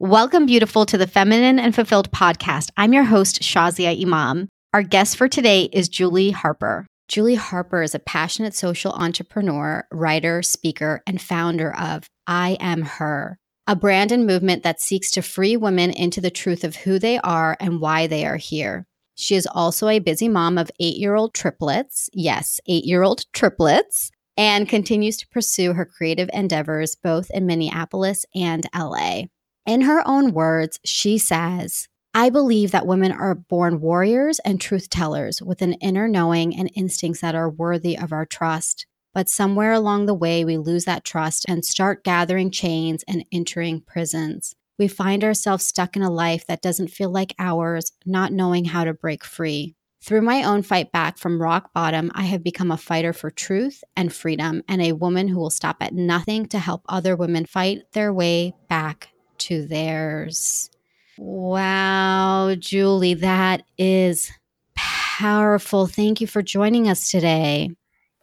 Welcome, beautiful, to the Feminine and Fulfilled podcast. I'm your host, Shazia Imam. Our guest for today is Julie Harper. Julie Harper is a passionate social entrepreneur, writer, speaker, and founder of I Am Her, a brand and movement that seeks to free women into the truth of who they are and why they are here. She is also a busy mom of eight year old triplets. Yes, eight year old triplets. And continues to pursue her creative endeavors both in Minneapolis and LA. In her own words, she says, I believe that women are born warriors and truth tellers with an inner knowing and instincts that are worthy of our trust. But somewhere along the way, we lose that trust and start gathering chains and entering prisons we find ourselves stuck in a life that doesn't feel like ours, not knowing how to break free. Through my own fight back from rock bottom, I have become a fighter for truth and freedom and a woman who will stop at nothing to help other women fight their way back to theirs. Wow, Julie, that is powerful. Thank you for joining us today.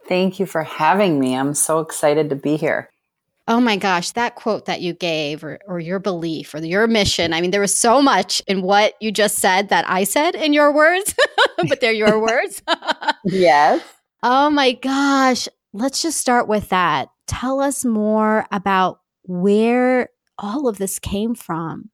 Thank you for having me. I'm so excited to be here. Oh my gosh, that quote that you gave, or, or your belief, or your mission. I mean, there was so much in what you just said that I said in your words, but they're your words. yes. Oh my gosh. Let's just start with that. Tell us more about where all of this came from.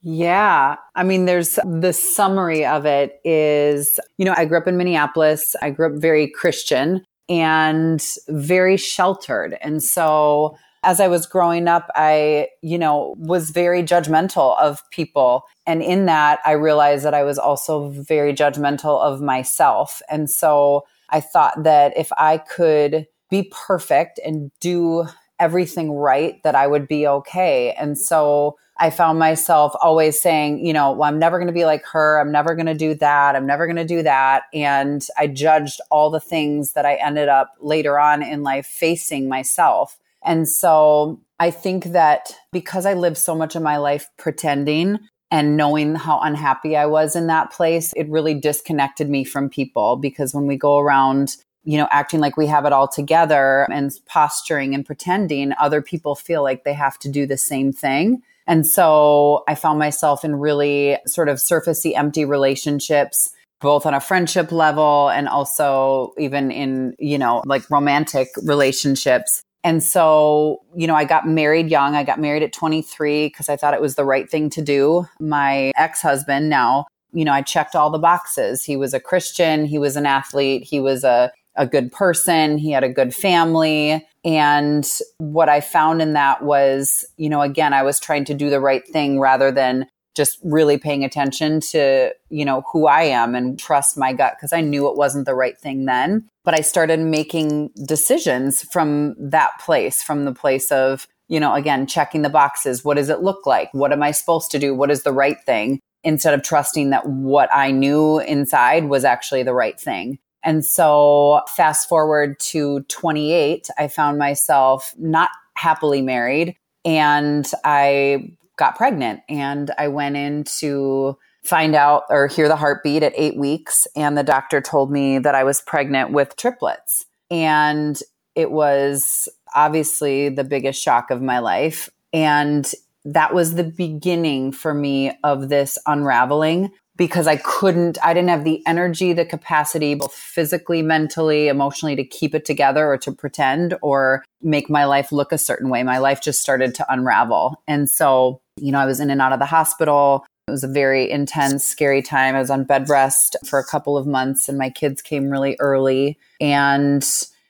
Yeah. I mean, there's the summary of it is, you know, I grew up in Minneapolis. I grew up very Christian and very sheltered. And so as I was growing up, I, you know, was very judgmental of people. And in that, I realized that I was also very judgmental of myself. And so I thought that if I could be perfect and do everything right, that I would be okay. And so I found myself always saying, you know, well, I'm never going to be like her. I'm never going to do that. I'm never going to do that. And I judged all the things that I ended up later on in life facing myself. And so I think that because I lived so much of my life pretending and knowing how unhappy I was in that place, it really disconnected me from people because when we go around, you know, acting like we have it all together and posturing and pretending, other people feel like they have to do the same thing. And so I found myself in really sort of surfacey, empty relationships both on a friendship level and also even in, you know, like romantic relationships and so, you know, I got married young. I got married at 23 because I thought it was the right thing to do. My ex husband now, you know, I checked all the boxes. He was a Christian, he was an athlete, he was a, a good person, he had a good family. And what I found in that was, you know, again, I was trying to do the right thing rather than just really paying attention to, you know, who I am and trust my gut because I knew it wasn't the right thing then. But I started making decisions from that place, from the place of, you know, again, checking the boxes. What does it look like? What am I supposed to do? What is the right thing? Instead of trusting that what I knew inside was actually the right thing. And so, fast forward to 28, I found myself not happily married. And I got pregnant and I went in to find out or hear the heartbeat at eight weeks. And the doctor told me that I was pregnant with triplets. And it was obviously the biggest shock of my life. And that was the beginning for me of this unraveling because I couldn't, I didn't have the energy, the capacity, both physically, mentally, emotionally, to keep it together or to pretend or make my life look a certain way. My life just started to unravel. And so you know, I was in and out of the hospital. It was a very intense, scary time. I was on bed rest for a couple of months, and my kids came really early. And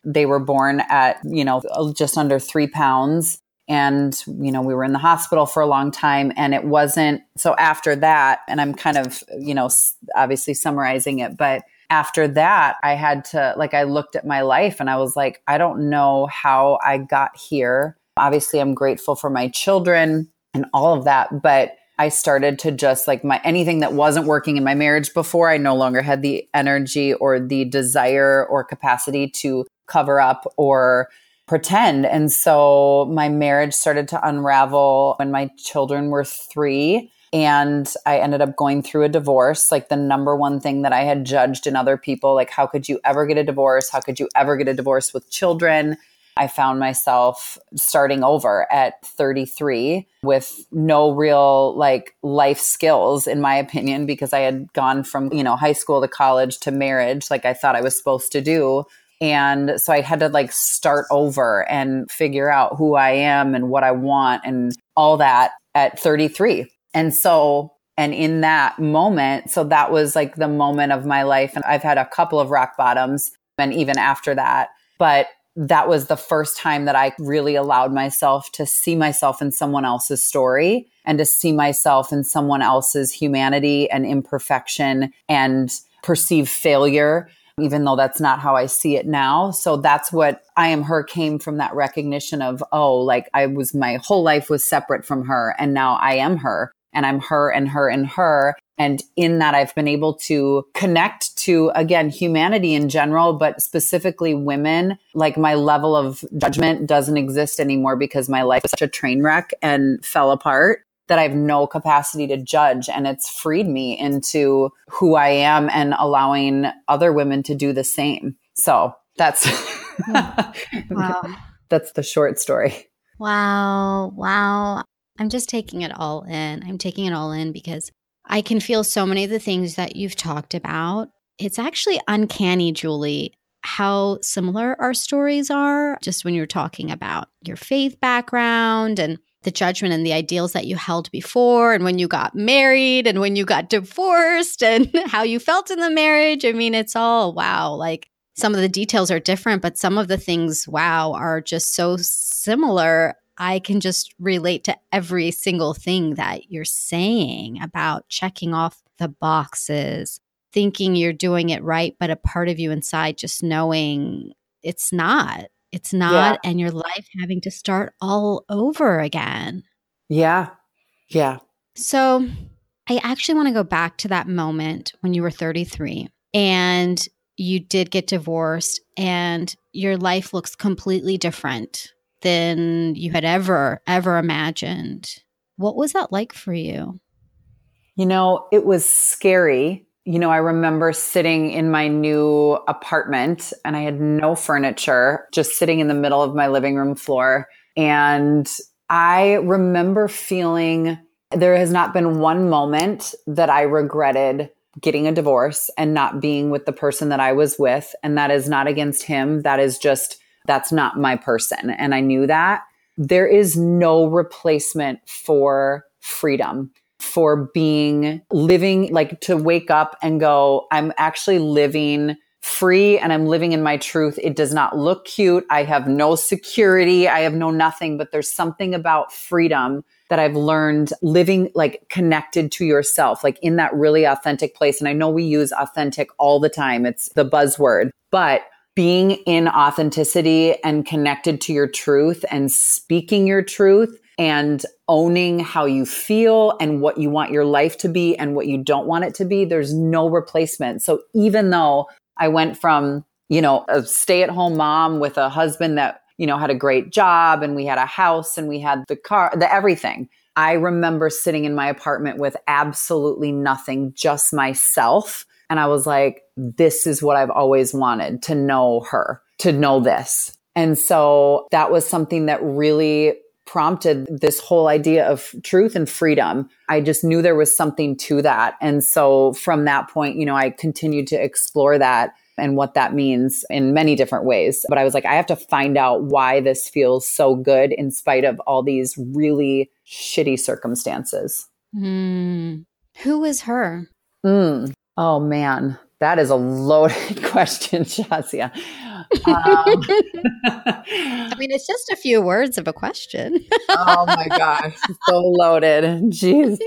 they were born at, you know, just under three pounds. And, you know, we were in the hospital for a long time. And it wasn't so after that, and I'm kind of, you know, obviously summarizing it, but after that, I had to, like, I looked at my life and I was like, I don't know how I got here. Obviously, I'm grateful for my children and all of that. But I started to just like my anything that wasn't working in my marriage before, I no longer had the energy or the desire or capacity to cover up or pretend. And so my marriage started to unravel when my children were three. And I ended up going through a divorce, like the number one thing that I had judged in other people. Like, how could you ever get a divorce? How could you ever get a divorce with children? I found myself starting over at 33 with no real like life skills, in my opinion, because I had gone from, you know, high school to college to marriage, like I thought I was supposed to do. And so I had to like start over and figure out who I am and what I want and all that at 33. And so, and in that moment, so that was like the moment of my life. And I've had a couple of rock bottoms and even after that. But that was the first time that I really allowed myself to see myself in someone else's story and to see myself in someone else's humanity and imperfection and perceive failure, even though that's not how I see it now. So that's what I am her came from that recognition of, oh, like I was, my whole life was separate from her and now I am her and I'm her and her and her. And in that, I've been able to connect to, again, humanity in general, but specifically women. Like my level of judgment doesn't exist anymore because my life was such a train wreck and fell apart that I have no capacity to judge. And it's freed me into who I am and allowing other women to do the same. So that's, hmm. wow. that's the short story. Wow. Wow. I'm just taking it all in. I'm taking it all in because I can feel so many of the things that you've talked about. It's actually uncanny, Julie, how similar our stories are just when you're talking about your faith background and the judgment and the ideals that you held before and when you got married and when you got divorced and how you felt in the marriage. I mean, it's all wow. Like some of the details are different, but some of the things, wow, are just so similar. I can just relate to every single thing that you're saying about checking off the boxes, thinking you're doing it right, but a part of you inside just knowing it's not. It's not, yeah. and your life having to start all over again. Yeah. Yeah. So I actually want to go back to that moment when you were 33 and you did get divorced and your life looks completely different than you had ever, ever imagined. What was that like for you? You know, it was scary. You know, I remember sitting in my new apartment and I had no furniture, just sitting in the middle of my living room floor. And I remember feeling there has not been one moment that I regretted getting a divorce and not being with the person that I was with. And that is not against him. That is just that's not my person. And I knew that. There is no replacement for freedom, for being living, like to wake up and go, I'm actually living free and I'm living in my truth. It does not look cute. I have no security. I have no nothing, but there's something about freedom that I've learned living like connected to yourself, like in that really authentic place. And I know we use authentic all the time. It's the buzzword, but being in authenticity and connected to your truth and speaking your truth and owning how you feel and what you want your life to be and what you don't want it to be, there's no replacement. So even though I went from, you know, a stay at home mom with a husband that, you know, had a great job and we had a house and we had the car, the everything. I remember sitting in my apartment with absolutely nothing, just myself and I was like, this is what I've always wanted to know her, to know this. And so that was something that really prompted this whole idea of truth and freedom. I just knew there was something to that. And so from that point, you know, I continued to explore that and what that means in many different ways. But I was like, I have to find out why this feels so good in spite of all these really shitty circumstances. Mm. Who is her? Mm. Oh man, that is a loaded question, Shazia. Um, I mean, it's just a few words of a question. oh my gosh, so loaded. Jeez.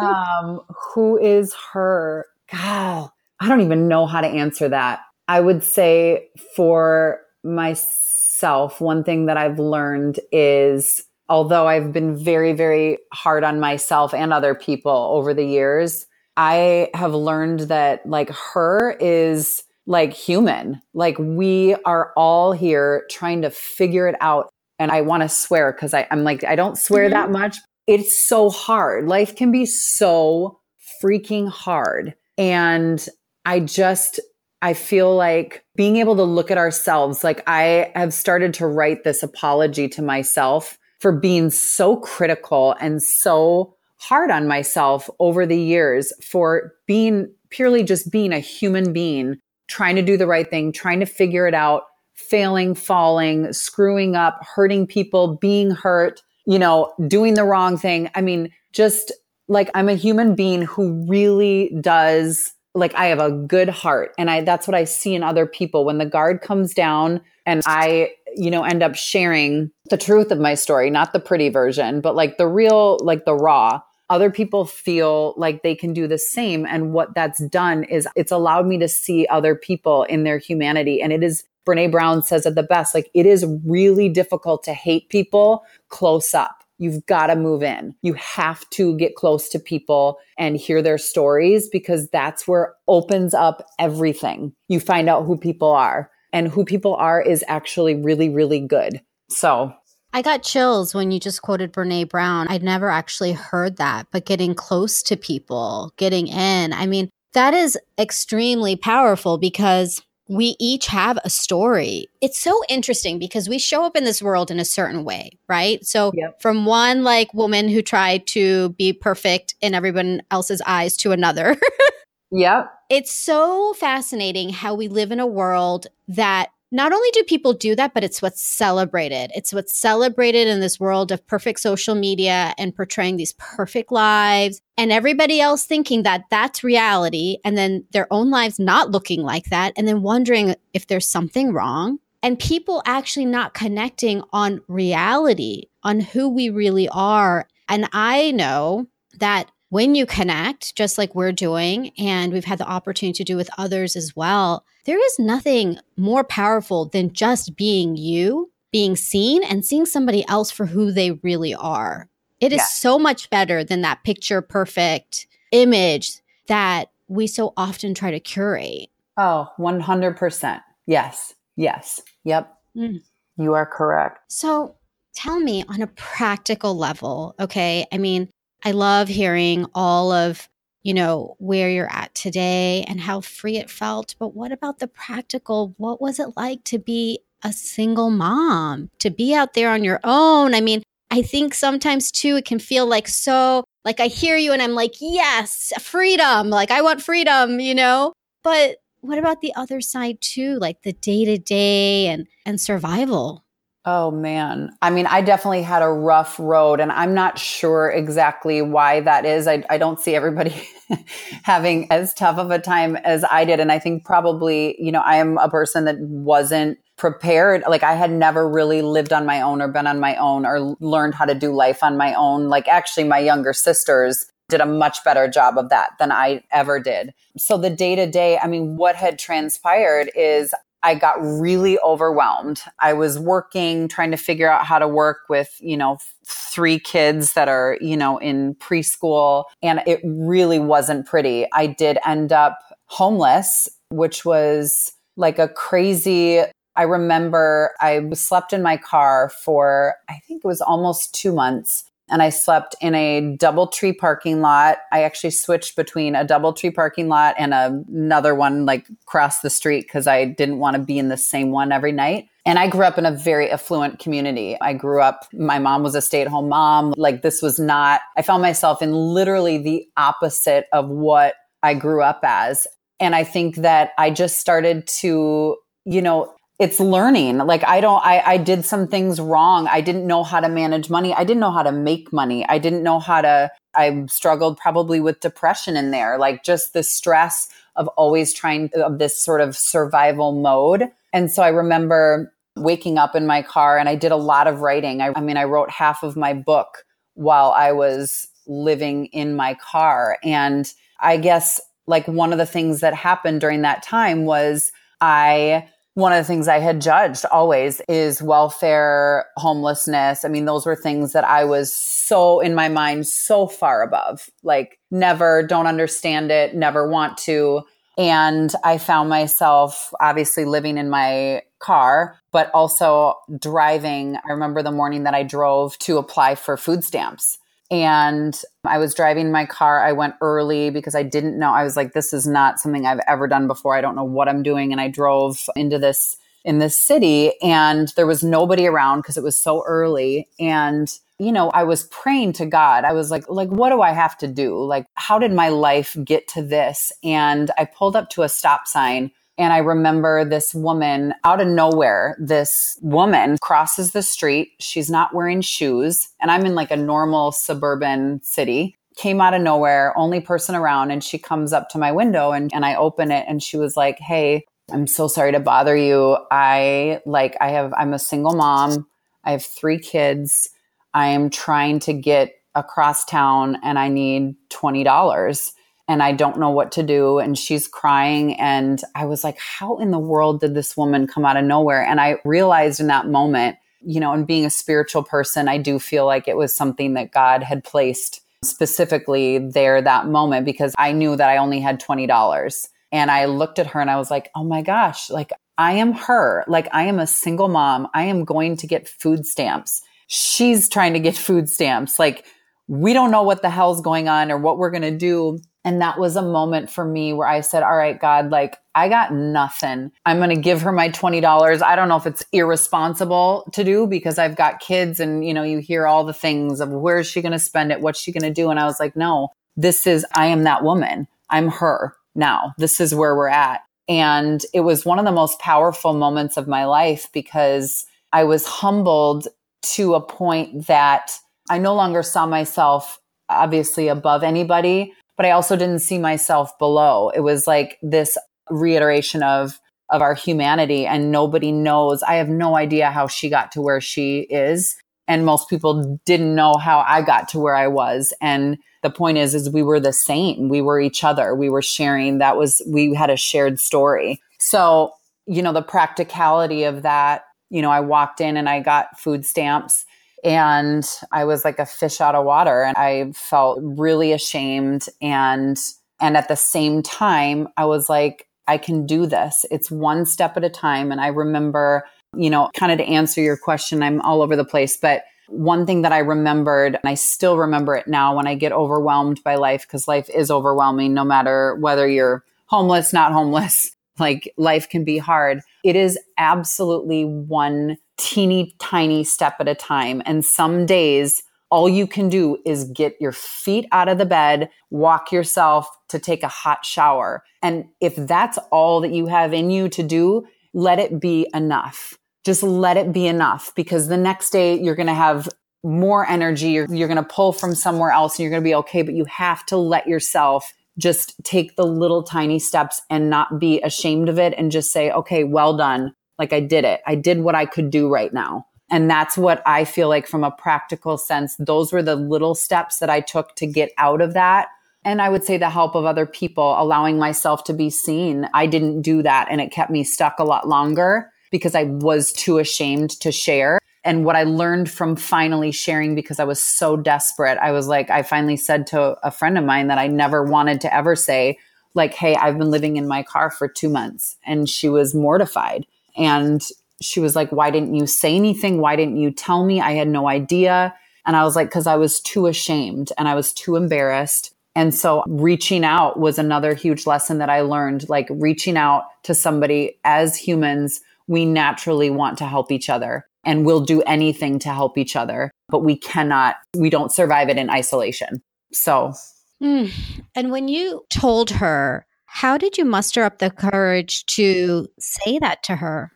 Um, who is her? God, I don't even know how to answer that. I would say for myself, one thing that I've learned is although I've been very, very hard on myself and other people over the years, I have learned that like her is like human. Like we are all here trying to figure it out. And I want to swear because I'm like, I don't swear mm-hmm. that much. It's so hard. Life can be so freaking hard. And I just, I feel like being able to look at ourselves, like I have started to write this apology to myself for being so critical and so hard on myself over the years for being purely just being a human being, trying to do the right thing, trying to figure it out, failing, falling, screwing up, hurting people, being hurt, you know, doing the wrong thing. I mean, just like I'm a human being who really does like I have a good heart and I that's what I see in other people when the guard comes down and I you know end up sharing the truth of my story not the pretty version but like the real like the raw other people feel like they can do the same and what that's done is it's allowed me to see other people in their humanity and it is Brene Brown says it the best like it is really difficult to hate people close up You've got to move in. You have to get close to people and hear their stories because that's where opens up everything. You find out who people are and who people are is actually really, really good. So I got chills when you just quoted Brene Brown. I'd never actually heard that, but getting close to people, getting in. I mean, that is extremely powerful because we each have a story. It's so interesting because we show up in this world in a certain way, right? So, yep. from one like woman who tried to be perfect in everyone else's eyes to another. yep. It's so fascinating how we live in a world that not only do people do that, but it's what's celebrated. It's what's celebrated in this world of perfect social media and portraying these perfect lives and everybody else thinking that that's reality and then their own lives not looking like that and then wondering if there's something wrong and people actually not connecting on reality, on who we really are. And I know that when you connect, just like we're doing, and we've had the opportunity to do with others as well, there is nothing more powerful than just being you, being seen, and seeing somebody else for who they really are. It is yeah. so much better than that picture perfect image that we so often try to curate. Oh, 100%. Yes. Yes. Yep. Mm. You are correct. So tell me on a practical level, okay? I mean, I love hearing all of, you know, where you're at today and how free it felt. But what about the practical? What was it like to be a single mom, to be out there on your own? I mean, I think sometimes too, it can feel like so, like I hear you and I'm like, yes, freedom. Like I want freedom, you know? But what about the other side too, like the day to day and and survival? Oh man. I mean, I definitely had a rough road and I'm not sure exactly why that is. I, I don't see everybody having as tough of a time as I did. And I think probably, you know, I am a person that wasn't prepared. Like I had never really lived on my own or been on my own or learned how to do life on my own. Like actually my younger sisters did a much better job of that than I ever did. So the day to day, I mean, what had transpired is I got really overwhelmed. I was working, trying to figure out how to work with, you know, three kids that are, you know, in preschool, and it really wasn't pretty. I did end up homeless, which was like a crazy. I remember I slept in my car for, I think it was almost two months and I slept in a DoubleTree parking lot. I actually switched between a DoubleTree parking lot and a, another one like across the street because I didn't want to be in the same one every night. And I grew up in a very affluent community. I grew up, my mom was a stay at home mom. Like this was not, I found myself in literally the opposite of what I grew up as. And I think that I just started to, you know, it's learning. Like I don't, I, I did some things wrong. I didn't know how to manage money. I didn't know how to make money. I didn't know how to, I struggled probably with depression in there, like just the stress of always trying of this sort of survival mode. And so I remember waking up in my car and I did a lot of writing. I, I mean, I wrote half of my book while I was living in my car. And I guess like one of the things that happened during that time was I one of the things I had judged always is welfare, homelessness. I mean, those were things that I was so in my mind, so far above, like never, don't understand it, never want to. And I found myself obviously living in my car, but also driving. I remember the morning that I drove to apply for food stamps. And I was driving my car. I went early because I didn't know. I was like, this is not something I've ever done before. I don't know what I'm doing. And I drove into this in this city and there was nobody around because it was so early. And you know, I was praying to God. I was like, like, what do I have to do? Like, how did my life get to this? And I pulled up to a stop sign and I remember this woman out of nowhere, this woman crosses the street. She's not wearing shoes. And I'm in like a normal suburban city. Came out of nowhere, only person around. And she comes up to my window and, and I open it and she was like, Hey, I'm so sorry to bother you. I like, I have, I'm a single mom. I have three kids. I am trying to get across town and I need $20 and I don't know what to do. And she's crying. And I was like, how in the world did this woman come out of nowhere? And I realized in that moment, you know, and being a spiritual person, I do feel like it was something that God had placed specifically there that moment because I knew that I only had $20. And I looked at her and I was like, oh my gosh, like I am her. Like I am a single mom. I am going to get food stamps. She's trying to get food stamps. Like we don't know what the hell's going on or what we're going to do and that was a moment for me where I said, all right, God, like I got nothing. I'm going to give her my $20. I don't know if it's irresponsible to do because I've got kids and, you know, you hear all the things of where is she going to spend it? What's she going to do? And I was like, no, this is, I am that woman. I'm her now. This is where we're at. And it was one of the most powerful moments of my life because I was humbled to a point that I no longer saw myself obviously above anybody, but I also didn't see myself below. It was like this reiteration of of our humanity and nobody knows. I have no idea how she got to where she is and most people didn't know how I got to where I was and the point is is we were the same. We were each other. We were sharing that was we had a shared story. So, you know, the practicality of that, you know, I walked in and I got food stamps and I was like a fish out of water and I felt really ashamed and and at the same time I was like I can do this. It's one step at a time and I remember, you know, kind of to answer your question, I'm all over the place, but one thing that I remembered, and I still remember it now when I get overwhelmed by life, because life is overwhelming no matter whether you're homeless, not homeless, like life can be hard. It is absolutely one teeny tiny step at a time. And some days, all you can do is get your feet out of the bed, walk yourself to take a hot shower. And if that's all that you have in you to do, let it be enough. Just let it be enough because the next day you're going to have more energy. You're, you're going to pull from somewhere else and you're going to be okay. But you have to let yourself just take the little tiny steps and not be ashamed of it and just say, okay, well done. Like I did it. I did what I could do right now. And that's what I feel like from a practical sense, those were the little steps that I took to get out of that. And I would say the help of other people, allowing myself to be seen. I didn't do that and it kept me stuck a lot longer because I was too ashamed to share. And what I learned from finally sharing because I was so desperate, I was like, I finally said to a friend of mine that I never wanted to ever say, like, hey, I've been living in my car for two months. And she was mortified. And she was like, Why didn't you say anything? Why didn't you tell me? I had no idea. And I was like, Because I was too ashamed and I was too embarrassed. And so reaching out was another huge lesson that I learned. Like reaching out to somebody as humans, we naturally want to help each other and we'll do anything to help each other, but we cannot, we don't survive it in isolation. So. Mm. And when you told her how did you muster up the courage to say that to her?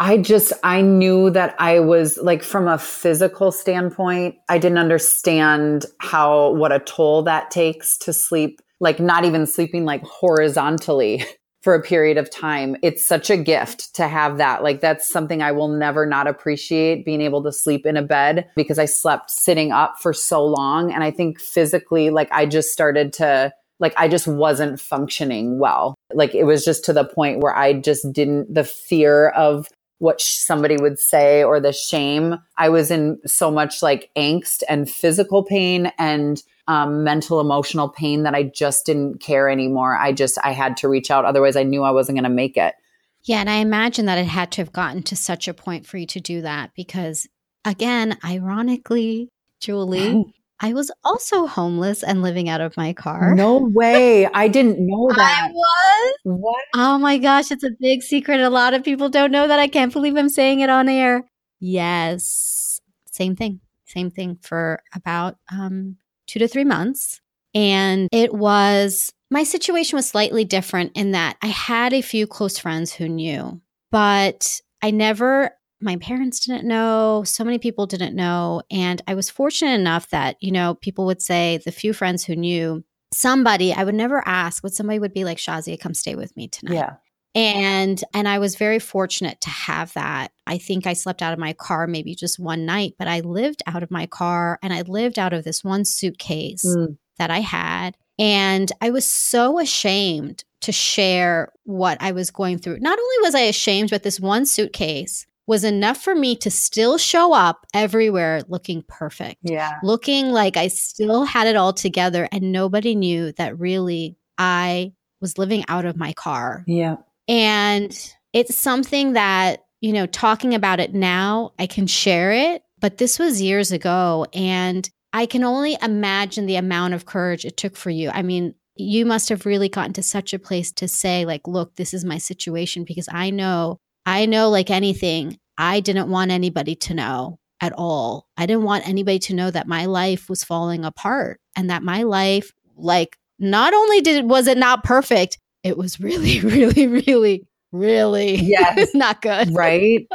I just, I knew that I was like, from a physical standpoint, I didn't understand how, what a toll that takes to sleep, like not even sleeping like horizontally for a period of time. It's such a gift to have that. Like, that's something I will never not appreciate being able to sleep in a bed because I slept sitting up for so long. And I think physically, like, I just started to, like I just wasn't functioning well. Like it was just to the point where I just didn't, the fear of what somebody would say or the shame. I was in so much like angst and physical pain and um, mental, emotional pain that I just didn't care anymore. I just, I had to reach out. Otherwise, I knew I wasn't going to make it. Yeah. And I imagine that it had to have gotten to such a point for you to do that because, again, ironically, Julie, I was also homeless and living out of my car. No way. I didn't know that. I was. What? Oh my gosh, it's a big secret. A lot of people don't know that. I can't believe I'm saying it on air. Yes. Same thing. Same thing for about um, two to three months. And it was, my situation was slightly different in that I had a few close friends who knew, but I never my parents didn't know, so many people didn't know. And I was fortunate enough that, you know, people would say, the few friends who knew somebody, I would never ask, but somebody would be like, Shazia, come stay with me tonight. Yeah. And and I was very fortunate to have that. I think I slept out of my car maybe just one night, but I lived out of my car and I lived out of this one suitcase mm. that I had. And I was so ashamed to share what I was going through. Not only was I ashamed, but this one suitcase was enough for me to still show up everywhere looking perfect. Yeah. Looking like I still had it all together and nobody knew that really I was living out of my car. Yeah. And it's something that, you know, talking about it now, I can share it, but this was years ago and I can only imagine the amount of courage it took for you. I mean, you must have really gotten to such a place to say like, look, this is my situation because I know I know, like anything, I didn't want anybody to know at all. I didn't want anybody to know that my life was falling apart and that my life, like, not only did was it not perfect, it was really, really, really, really yes. not good. Right.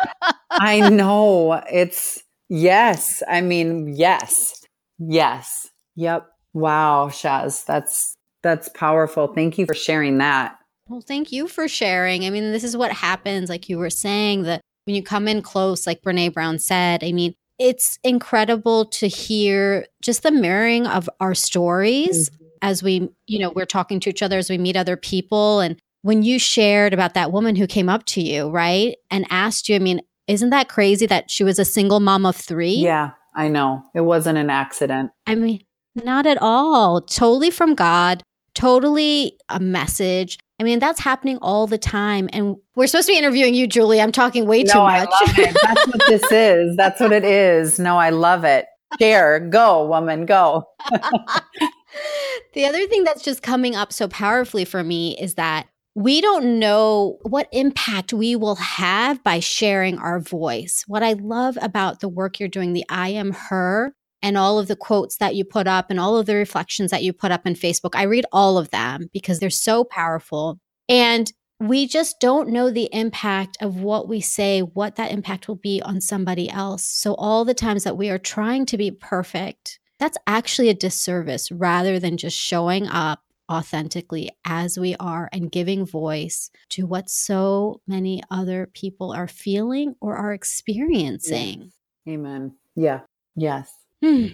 I know. It's yes. I mean, yes. Yes. Yep. Wow, Shaz. That's that's powerful. Thank you for sharing that. Well, thank you for sharing. I mean, this is what happens, like you were saying, that when you come in close, like Brene Brown said, I mean, it's incredible to hear just the mirroring of our stories mm-hmm. as we, you know, we're talking to each other as we meet other people. And when you shared about that woman who came up to you, right, and asked you, I mean, isn't that crazy that she was a single mom of three? Yeah, I know. It wasn't an accident. I mean, not at all. Totally from God, totally a message. I mean, that's happening all the time. And we're supposed to be interviewing you, Julie. I'm talking way no, too much. I love it. That's what this is. That's what it is. No, I love it. Share, go, woman, go. the other thing that's just coming up so powerfully for me is that we don't know what impact we will have by sharing our voice. What I love about the work you're doing, the I am her, and all of the quotes that you put up and all of the reflections that you put up on Facebook. I read all of them because they're so powerful. And we just don't know the impact of what we say, what that impact will be on somebody else. So, all the times that we are trying to be perfect, that's actually a disservice rather than just showing up authentically as we are and giving voice to what so many other people are feeling or are experiencing. Amen. Yeah. Yes. Hmm.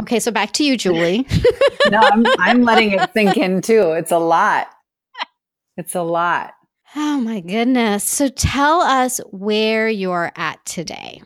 Okay, so back to you, Julie. no, I'm, I'm letting it sink in too. It's a lot. It's a lot. Oh my goodness. So tell us where you're at today.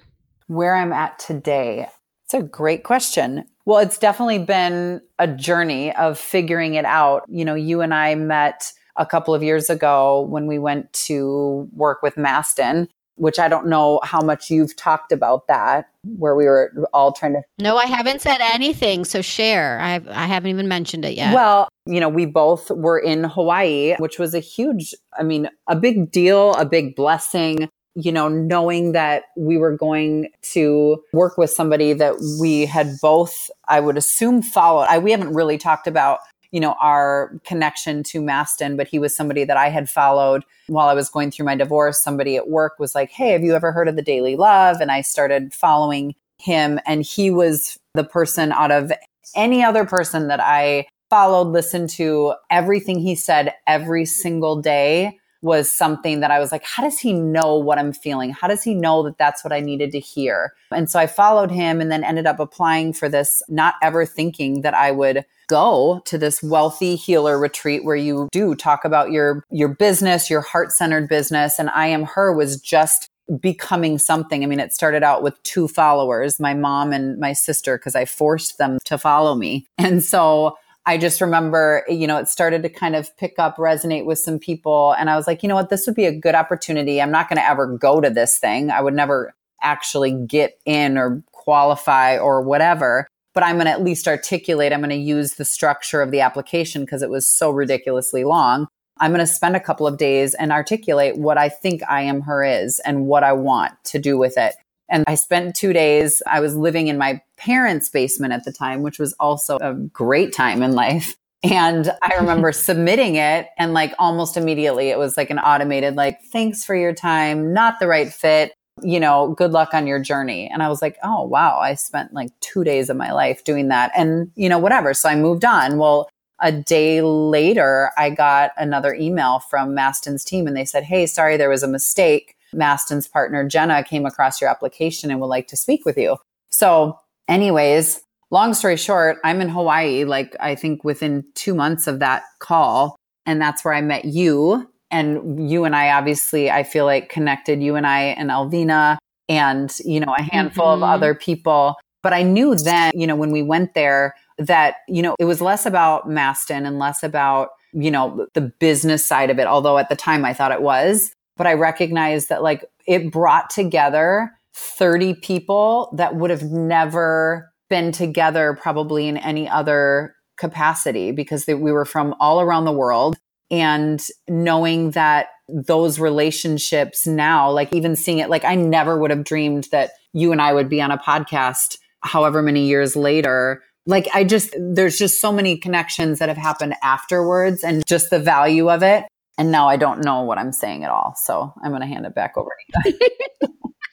Where I'm at today. It's a great question. Well, it's definitely been a journey of figuring it out. You know, you and I met a couple of years ago when we went to work with Mastin which I don't know how much you've talked about that, where we were all trying to. No, I haven't said anything. So share. I I haven't even mentioned it yet. Well, you know, we both were in Hawaii, which was a huge, I mean, a big deal, a big blessing. You know, knowing that we were going to work with somebody that we had both, I would assume, followed. I, we haven't really talked about you know, our connection to Mastin, but he was somebody that I had followed while I was going through my divorce. Somebody at work was like, Hey, have you ever heard of the Daily Love? And I started following him. And he was the person out of any other person that I followed, listened to, everything he said every single day was something that I was like, how does he know what I'm feeling? How does he know that that's what I needed to hear? And so I followed him and then ended up applying for this, not ever thinking that I would go to this wealthy healer retreat where you do talk about your your business, your heart-centered business and I am her was just becoming something. I mean, it started out with two followers, my mom and my sister because I forced them to follow me. And so I just remember, you know, it started to kind of pick up, resonate with some people. And I was like, you know what, this would be a good opportunity. I'm not going to ever go to this thing. I would never actually get in or qualify or whatever but I'm going to at least articulate, I'm going to use the structure of the application because it was so ridiculously long. I'm going to spend a couple of days and articulate what I think I am her is and what I want to do with it. And I spent two days. I was living in my parents' basement at the time, which was also a great time in life. And I remember submitting it and like almost immediately it was like an automated, like, thanks for your time, not the right fit, you know, good luck on your journey. And I was like, oh, wow, I spent like two days of my life doing that and, you know, whatever. So I moved on. Well, a day later, I got another email from Mastin's team and they said, hey, sorry, there was a mistake. Mastin's partner, Jenna, came across your application and would like to speak with you. So, anyways, long story short, I'm in Hawaii, like I think within two months of that call. And that's where I met you. And you and I obviously, I feel like connected you and I and Alvina and, you know, a handful mm-hmm. of other people. But I knew then, you know, when we went there that, you know, it was less about Mastin and less about, you know, the business side of it. Although at the time I thought it was, but I recognized that like it brought together 30 people that would have never been together probably in any other capacity because they, we were from all around the world. And knowing that those relationships now like even seeing it like I never would have dreamed that you and I would be on a podcast however many years later. Like I just there's just so many connections that have happened afterwards and just the value of it and now I don't know what I'm saying at all so I'm going to hand it back over to you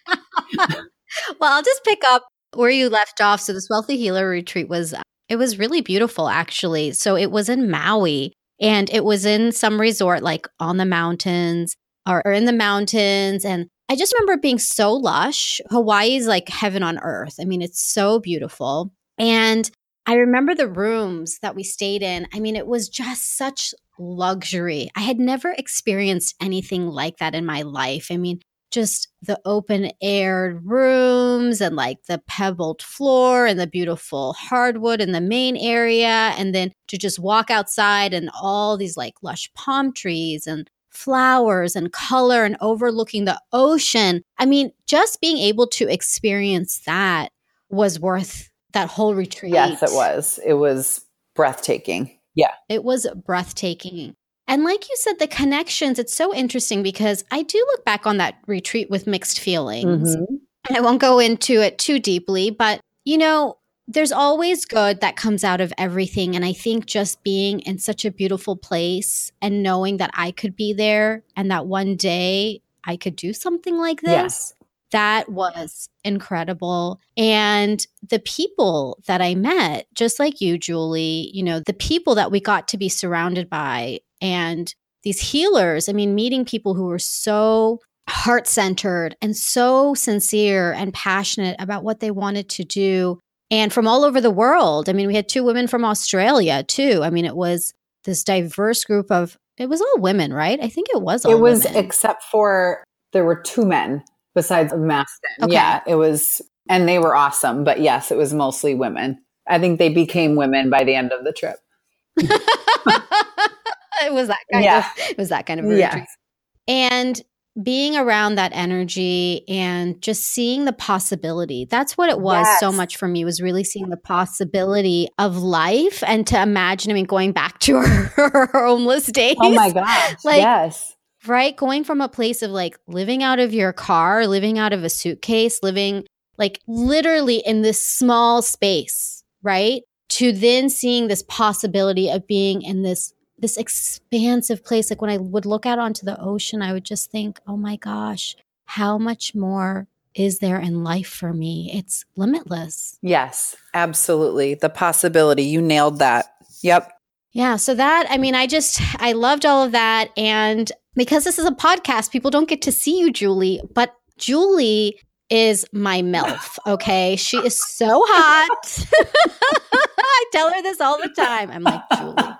well, I'll just pick up where you left off. So this wealthy healer retreat was uh, it was really beautiful actually. So it was in Maui and it was in some resort like on the mountains or, or in the mountains and I just remember it being so lush. Hawaii is like heaven on earth. I mean, it's so beautiful. And I remember the rooms that we stayed in. I mean, it was just such luxury. I had never experienced anything like that in my life. I mean, just the open air rooms and like the pebbled floor and the beautiful hardwood in the main area. And then to just walk outside and all these like lush palm trees and flowers and color and overlooking the ocean. I mean, just being able to experience that was worth that whole retreat. Yes, it was. It was breathtaking. Yeah. It was breathtaking. And like you said, the connections, it's so interesting because I do look back on that retreat with mixed feelings. Mm-hmm. And I won't go into it too deeply, but you know, there's always good that comes out of everything. And I think just being in such a beautiful place and knowing that I could be there and that one day I could do something like this. That was incredible. And the people that I met, just like you, Julie, you know, the people that we got to be surrounded by and these healers, I mean, meeting people who were so heart centered and so sincere and passionate about what they wanted to do. And from all over the world. I mean, we had two women from Australia too. I mean, it was this diverse group of, it was all women, right? I think it was all It was, women. except for there were two men besides Mastin. Okay. Yeah, it was, and they were awesome. But yes, it was mostly women. I think they became women by the end of the trip. it was that kind yeah. of it was that kind of yeah. And being around that energy and just seeing the possibility. That's what it was yes. so much for me was really seeing the possibility of life and to imagine, I mean, going back to her, homeless days. Oh my gosh. like, yes. Right? Going from a place of like living out of your car, living out of a suitcase, living like literally in this small space, right? To then seeing this possibility of being in this this expansive place. Like when I would look out onto the ocean, I would just think, oh my gosh, how much more is there in life for me? It's limitless. Yes, absolutely. The possibility. You nailed that. Yep. Yeah. So that, I mean, I just, I loved all of that. And because this is a podcast, people don't get to see you, Julie, but Julie is my MILF. Okay. She is so hot. I tell her this all the time. I'm like, Julie,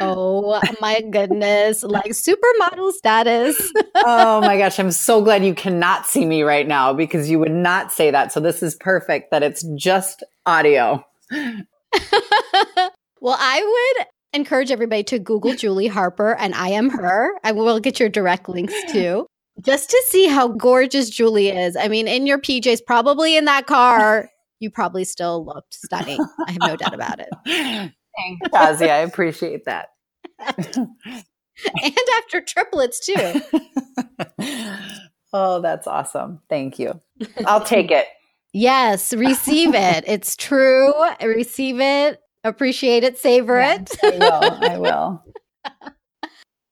oh my goodness, like supermodel status. oh my gosh, I'm so glad you cannot see me right now because you would not say that. So this is perfect that it's just audio. well, I would encourage everybody to Google Julie Harper and I am her. I will get your direct links too. Just to see how gorgeous Julie is. I mean, in your PJs, probably in that car, you probably still looked stunning. I have no doubt about it. Thanks, Kazi. I appreciate that. and after triplets too. oh, that's awesome. Thank you. I'll take it. yes, receive it. It's true. Receive it. Appreciate it. Savor it. I will. I will.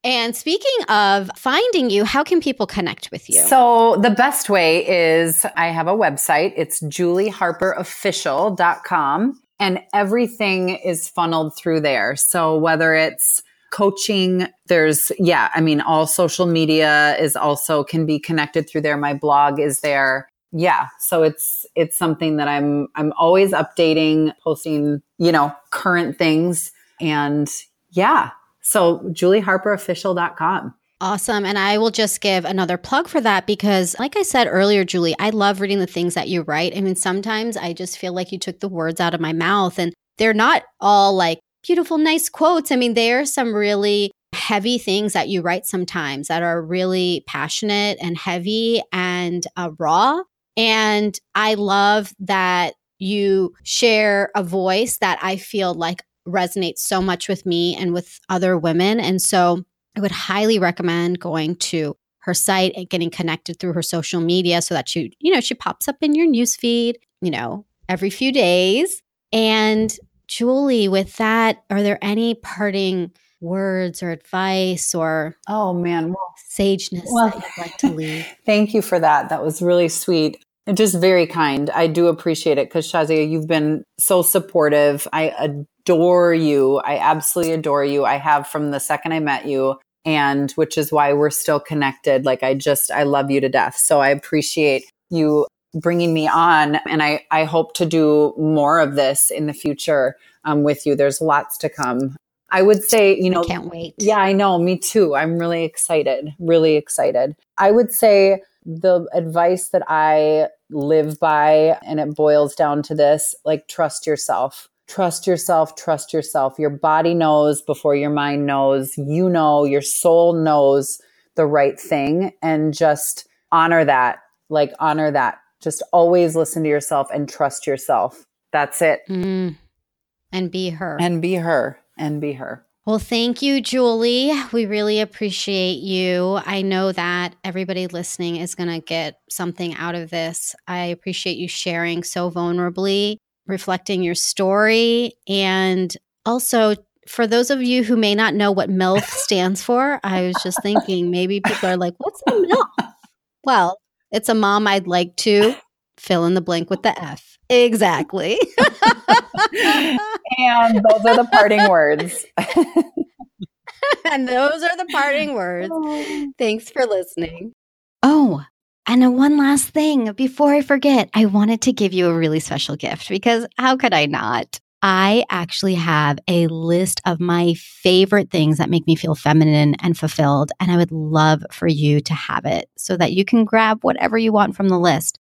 And speaking of finding you, how can people connect with you? So the best way is I have a website. It's julieharperofficial.com and everything is funneled through there. So whether it's coaching, there's, yeah, I mean, all social media is also can be connected through there. My blog is there. Yeah. So it's, it's something that I'm, I'm always updating, posting, you know, current things. And yeah, so julieharperofficial.com. Awesome. And I will just give another plug for that because, like I said earlier, Julie, I love reading the things that you write. I mean, sometimes I just feel like you took the words out of my mouth and they're not all like beautiful, nice quotes. I mean, there are some really heavy things that you write sometimes that are really passionate and heavy and uh, raw. And I love that you share a voice that I feel like resonates so much with me and with other women. And so I would highly recommend going to her site and getting connected through her social media so that she, you know, she pops up in your newsfeed, you know, every few days. And Julie, with that, are there any parting words or advice or oh man, well, sageness well, that you'd like to leave? Thank you for that. That was really sweet. And just very kind. I do appreciate it because Shazia, you've been so supportive. I adore you. I absolutely adore you. I have from the second I met you and which is why we're still connected. Like I just, I love you to death. So I appreciate you bringing me on. And I, I hope to do more of this in the future um, with you. There's lots to come. I would say, you know, I can't wait. Yeah, I know. Me too. I'm really excited. Really excited. I would say the advice that I live by, and it boils down to this like, trust yourself trust yourself, trust yourself. Your body knows before your mind knows. You know, your soul knows the right thing and just honor that. Like, honor that. Just always listen to yourself and trust yourself. That's it. Mm. And be her. And be her. And be her. Well, thank you, Julie. We really appreciate you. I know that everybody listening is going to get something out of this. I appreciate you sharing so vulnerably reflecting your story. And also, for those of you who may not know what MILF stands for, I was just thinking maybe people are like, what's a MILF? Well, it's a mom I'd like to fill in the blank with the F. Exactly. and those are the parting words. and those are the parting words. Oh. Thanks for listening. Oh, and one last thing before I forget, I wanted to give you a really special gift because how could I not? I actually have a list of my favorite things that make me feel feminine and fulfilled. And I would love for you to have it so that you can grab whatever you want from the list.